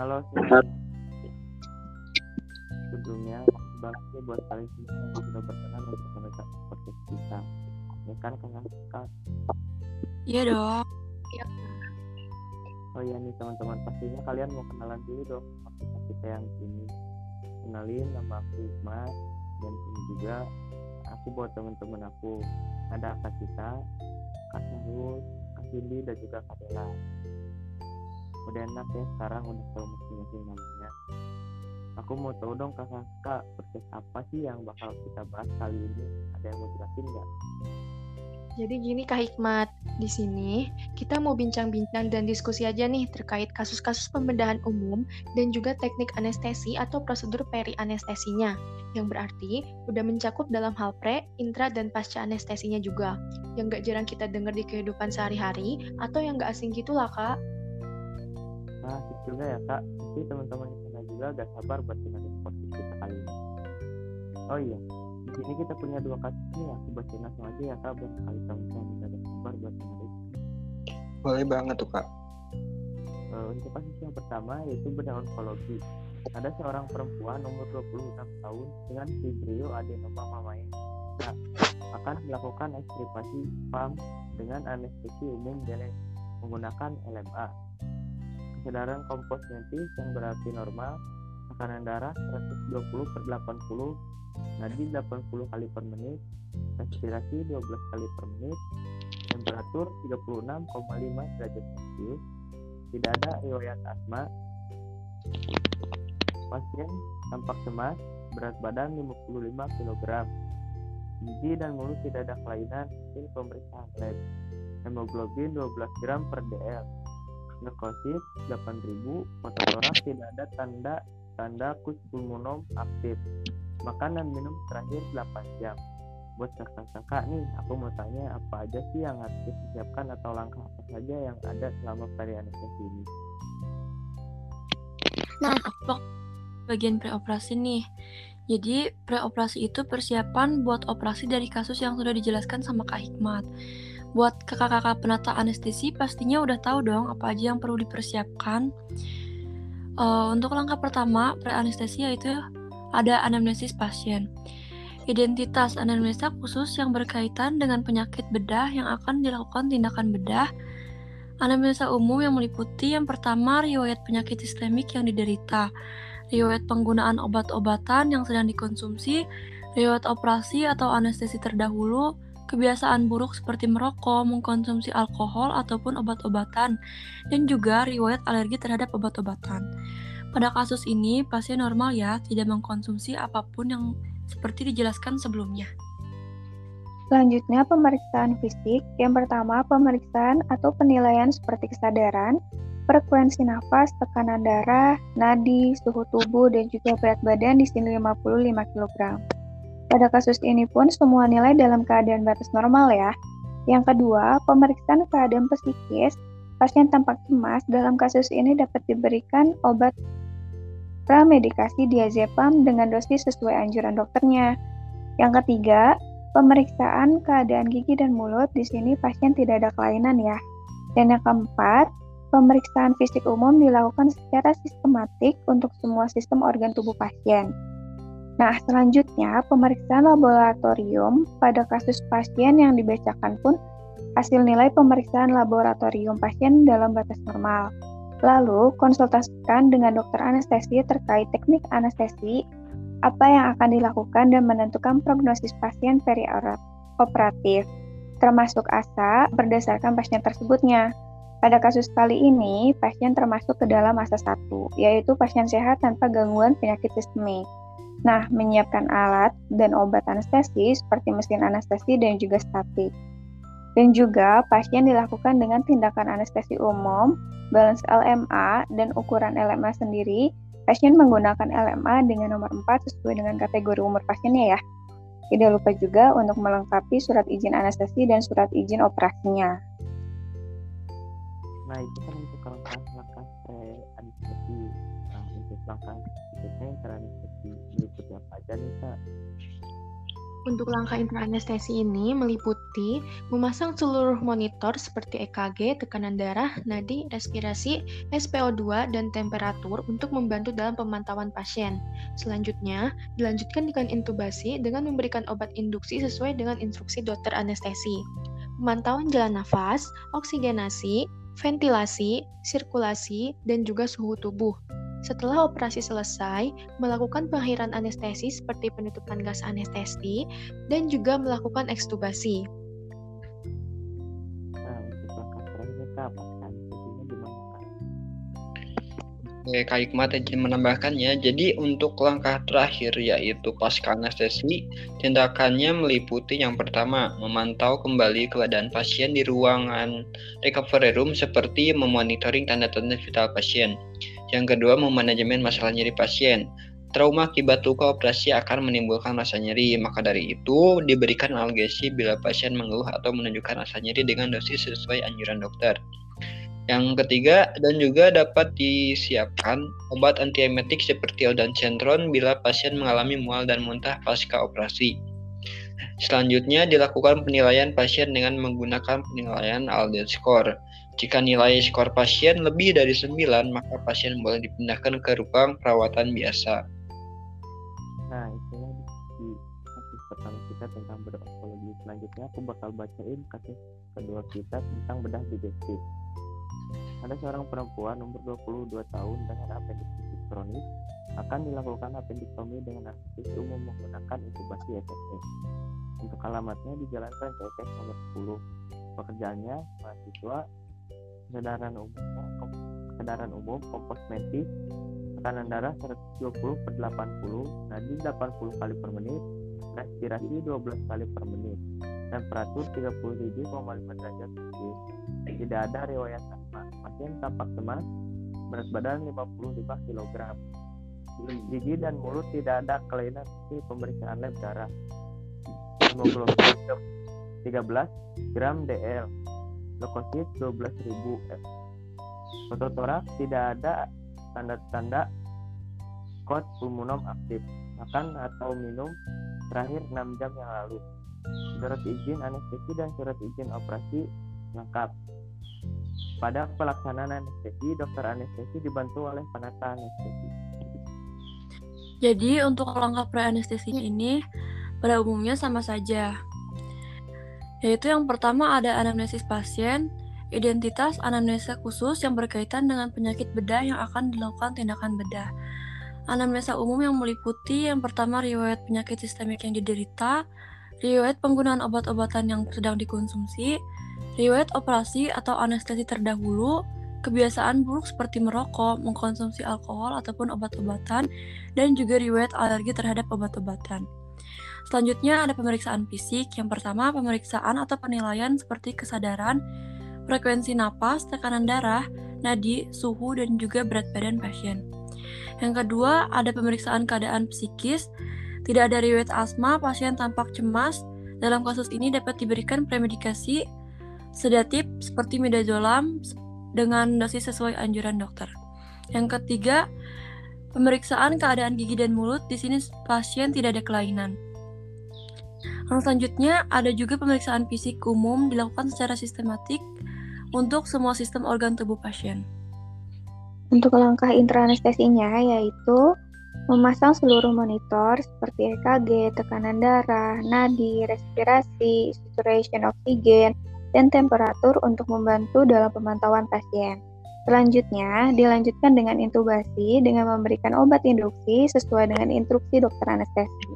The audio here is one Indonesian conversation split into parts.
Halo semuanya. Sebelumnya, terima kasih buat kalian semua yang sudah berkenan untuk mendengar podcast kita. Ya kan kakak? Iya dong. Oh iya nih teman-teman, pastinya kalian mau kenalan dulu dong sama kita, kita yang sini. Kenalin nama aku Hikmat dan ini juga aku buat teman-teman aku. Ada Kak Cita, Kak Sarul, Kak Cindy dan juga Kak Bella. Udah enak ya sekarang udah tahu masing-masing namanya. Aku mau tahu dong kak podcast apa sih yang bakal kita bahas kali ini? Ada yang mau jelasin nggak? Jadi gini Kak Hikmat, di sini kita mau bincang-bincang dan diskusi aja nih terkait kasus-kasus pembedahan umum dan juga teknik anestesi atau prosedur peri anestesinya, yang berarti udah mencakup dalam hal pre, intra, dan pasca anestesinya juga, yang gak jarang kita dengar di kehidupan sehari-hari atau yang gak asing gitu lah Kak. Nah, juga ya kak. Pasti teman-teman di sana juga gak sabar buat dengerin podcast kita kali ini. Oh iya, di sini kita punya dua kasus nih. Aku bacain langsung aja ya kak, biar kali teman-teman bisa gak sabar buat dengerin. Boleh banget tuh kak. Eh, untuk kasus yang pertama yaitu bedah onkologi. Ada seorang perempuan umur 26 tahun dengan fibrio adenoma mamae. Nah, akan melakukan ekstripasi PAM dengan anestesi umum dan menggunakan LMA. Kesadaran kompos mentis yang berarti normal, tekanan darah 120 per 80, nadi 80 kali per menit, respirasi 12 kali per menit, temperatur 36,5 derajat Celcius, tidak ada riwayat asma. Pasien tampak cemas, berat badan 55 kg. Gigi dan mulut tidak ada kelainan, hasil pemeriksaan lab. Hemoglobin 12 gram per dl. Neurosis 8000, fototoraks tidak ada tanda tanda pulmonom aktif. Makan dan minum terakhir 8 jam. Buat kakak-kakak nih, aku mau tanya apa aja sih yang harus disiapkan atau langkah apa saja yang ada selama peri anestesi ini? Nah, bagian preoperasi nih. Jadi, preoperasi itu persiapan buat operasi dari kasus yang sudah dijelaskan sama Kak Hikmat. Buat kakak-kakak penata anestesi, pastinya udah tahu dong apa aja yang perlu dipersiapkan. Eh, untuk langkah pertama, pre-anestesi yaitu ada anamnesis pasien. Identitas anamnesa khusus yang berkaitan dengan penyakit bedah yang akan dilakukan tindakan bedah. Anamnesa umum yang meliputi yang pertama riwayat penyakit sistemik yang diderita, riwayat penggunaan obat-obatan yang sedang dikonsumsi, riwayat operasi atau anestesi terdahulu, kebiasaan buruk seperti merokok, mengkonsumsi alkohol ataupun obat-obatan, dan juga riwayat alergi terhadap obat-obatan. Pada kasus ini, pasien normal ya, tidak mengkonsumsi apa pun yang seperti dijelaskan sebelumnya. Selanjutnya, pemeriksaan fisik. Yang pertama, pemeriksaan atau penilaian seperti kesadaran, frekuensi nafas, tekanan darah, nadi, suhu tubuh, dan juga berat badan di sini 55 kg. Pada kasus ini pun semua nilai dalam keadaan batas normal ya. Yang kedua, pemeriksaan keadaan psikis. Pasien tampak cemas, dalam kasus ini dapat diberikan obat pramedikasi diazepam dengan dosis sesuai anjuran dokternya. Yang ketiga, pemeriksaan keadaan gigi dan mulut. Di sini pasien tidak ada kelainan ya. Dan yang keempat, pemeriksaan fisik umum dilakukan secara sistematik untuk semua sistem organ tubuh pasien. Nah, selanjutnya pemeriksaan laboratorium pada kasus pasien yang dibacakan pun hasil nilai pemeriksaan laboratorium pasien dalam batas normal. Lalu, konsultasikan dengan dokter anestesi terkait teknik anestesi, apa yang akan dilakukan dan menentukan prognosis pasien perioperatif, termasuk asa berdasarkan pasien tersebutnya. Pada kasus kali ini, pasien termasuk ke dalam asa 1, yaitu pasien sehat tanpa gangguan penyakit sistemik. Nah, menyiapkan alat dan obat anestesi seperti mesin anestesi dan juga statik. Dan juga pasien dilakukan dengan tindakan anestesi umum, balance LMA, dan ukuran LMA sendiri. Pasien menggunakan LMA dengan nomor 4 sesuai dengan kategori umur pasiennya ya. Tidak lupa juga untuk melengkapi surat izin anestesi dan surat izin operasinya. Nah itu kan untuk langkah-langkah pre anestesi. Nah untuk langkah berikutnya yang pre anestesi meliputi apa aja nih kak? Untuk langkah intraanestesi ini meliputi memasang seluruh monitor seperti EKG, tekanan darah, nadi, respirasi, SPO2, dan temperatur untuk membantu dalam pemantauan pasien. Selanjutnya, dilanjutkan dengan intubasi dengan memberikan obat induksi sesuai dengan instruksi dokter anestesi. Pemantauan jalan nafas, oksigenasi, ventilasi, sirkulasi, dan juga suhu tubuh. Setelah operasi selesai, melakukan pengakhiran anestesi seperti penutupan gas anestesi dan juga melakukan ekstubasi. Nah? Oke, Kak Hikmat izin menambahkannya. Jadi untuk langkah terakhir yaitu pasca anestesi, tindakannya meliputi yang pertama, memantau kembali keadaan pasien di ruangan recovery room seperti memonitoring tanda-tanda vital pasien. Yang kedua, memanajemen masalah nyeri pasien. Trauma akibat luka operasi akan menimbulkan rasa nyeri, maka dari itu diberikan analgesi bila pasien mengeluh atau menunjukkan rasa nyeri dengan dosis sesuai anjuran dokter. Yang ketiga, dan juga dapat disiapkan obat antiemetik seperti ondansetron bila pasien mengalami mual dan muntah pasca operasi. Selanjutnya, dilakukan penilaian pasien dengan menggunakan penilaian Alden score. Jika nilai skor pasien lebih dari 9, maka pasien boleh dipindahkan ke ruang perawatan biasa. Nah, itulah diskusi kasus pertama kita tentang bedah. Selanjutnya aku bakal bacain kasus kedua kita tentang bedah digestif. Ada seorang perempuan umur 22 tahun dengan appendicitis kronis akan dilakukan appendiktomi dengan anestesi umum menggunakan intubasi FFS. Untuk alamatnya di Jalan Rancaikek nomor 10. Pekerjaannya mahasiswa kesadaran umumnya kesadaran umum kompos mentis tekanan darah 120 per 80 nadi 80 kali per menit respirasi 12 kali per menit temperatur 37,5 derajat celcius tidak ada riwayat asma pasien tampak cemas berat badan 55 kg gigi dan mulut tidak ada kelainan di pemeriksaan lab darah hemoglobin 13 gram DL leukosit 12.000 F. Fototorak tidak ada tanda-tanda kod pulmonom aktif. Makan atau minum terakhir 6 jam yang lalu. Surat izin anestesi dan surat izin operasi lengkap. Pada pelaksanaan anestesi, dokter anestesi dibantu oleh penata anestesi. Jadi untuk langkah pre-anestesinya ini pada umumnya sama saja. Yaitu yang pertama ada anamnesis pasien, identitas anamnesa khusus yang berkaitan dengan penyakit bedah yang akan dilakukan tindakan bedah. Anamnesa umum yang meliputi yang pertama riwayat penyakit sistemik yang diderita, riwayat penggunaan obat-obatan yang sedang dikonsumsi, riwayat operasi atau anestesi terdahulu, kebiasaan buruk seperti merokok, mengkonsumsi alkohol ataupun obat-obatan, dan juga riwayat alergi terhadap obat-obatan. Selanjutnya ada pemeriksaan fisik. Yang pertama, pemeriksaan atau penilaian seperti kesadaran, frekuensi napas, tekanan darah, nadi, suhu, dan juga berat badan pasien. Yang kedua, ada pemeriksaan keadaan psikis. Tidak ada riwayat asma, pasien tampak cemas. Dalam kasus ini dapat diberikan premedikasi sedatif seperti midazolam dengan dosis sesuai anjuran dokter. Yang ketiga, pemeriksaan keadaan gigi dan mulut. Di sini pasien tidak ada kelainan. Yang selanjutnya ada juga pemeriksaan fisik umum dilakukan secara sistematik untuk semua sistem organ tubuh pasien. Untuk langkah intraanestesinya yaitu memasang seluruh monitor seperti EKG, tekanan darah, nadi, respirasi, saturation oksigen, dan temperatur untuk membantu dalam pemantauan pasien. Selanjutnya, dilanjutkan dengan intubasi dengan memberikan obat induksi sesuai dengan instruksi dokter anestesi.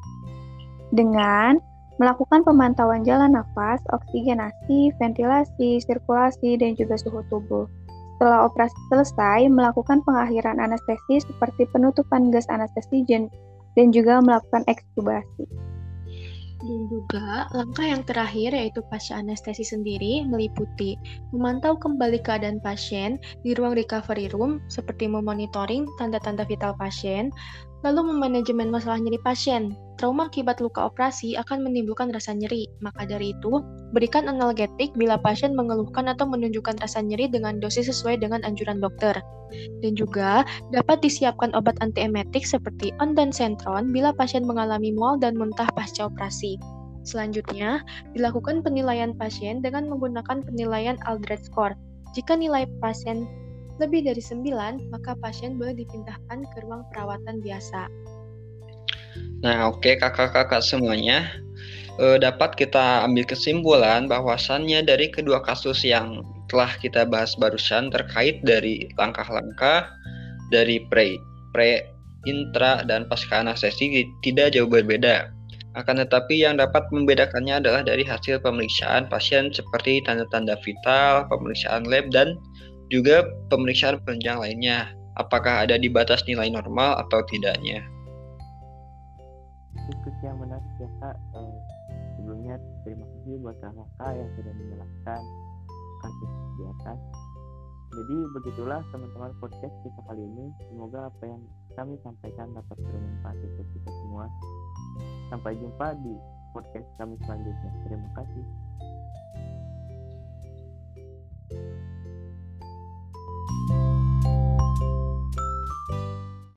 Dengan melakukan pemantauan jalan nafas, oksigenasi, ventilasi, sirkulasi, dan juga suhu tubuh. Setelah operasi selesai, melakukan pengakhiran anestesi seperti penutupan gas anestesi dan juga melakukan ekstubasi. Dan juga langkah yang terakhir yaitu pasca anestesi sendiri meliputi memantau kembali keadaan pasien di ruang recovery room seperti memonitoring tanda-tanda vital pasien, Lalu memanajemen masalah nyeri pasien. Trauma akibat luka operasi akan menimbulkan rasa nyeri. Maka dari itu, berikan analgetik bila pasien mengeluhkan atau menunjukkan rasa nyeri dengan dosis sesuai dengan anjuran dokter. Dan juga dapat disiapkan obat antiemetik seperti ondansetron bila pasien mengalami mual dan muntah pasca operasi. Selanjutnya, dilakukan penilaian pasien dengan menggunakan penilaian Aldred Score. Jika nilai pasien lebih dari 9, maka pasien boleh dipindahkan ke ruang perawatan biasa. Nah, oke okay, kakak-kakak semuanya, e, dapat kita ambil kesimpulan bahwasannya dari kedua kasus yang telah kita bahas barusan terkait dari langkah-langkah dari pre, pre, intra, dan pasca anestesi tidak jauh berbeda. Akan tetapi yang dapat membedakannya adalah dari hasil pemeriksaan pasien seperti tanda-tanda vital, pemeriksaan lab, dan juga pemeriksaan penunjang lainnya, apakah ada di batas nilai normal atau tidaknya. Diskusi yang menarik ya kak. Eh, sebelumnya terima kasih buat kakak yang sudah menjelaskan kasus di atas. Jadi begitulah teman-teman podcast kita kali ini. Semoga apa yang kami sampaikan dapat bermanfaat untuk kita semua. Sampai jumpa di podcast kami selanjutnya. Terima kasih.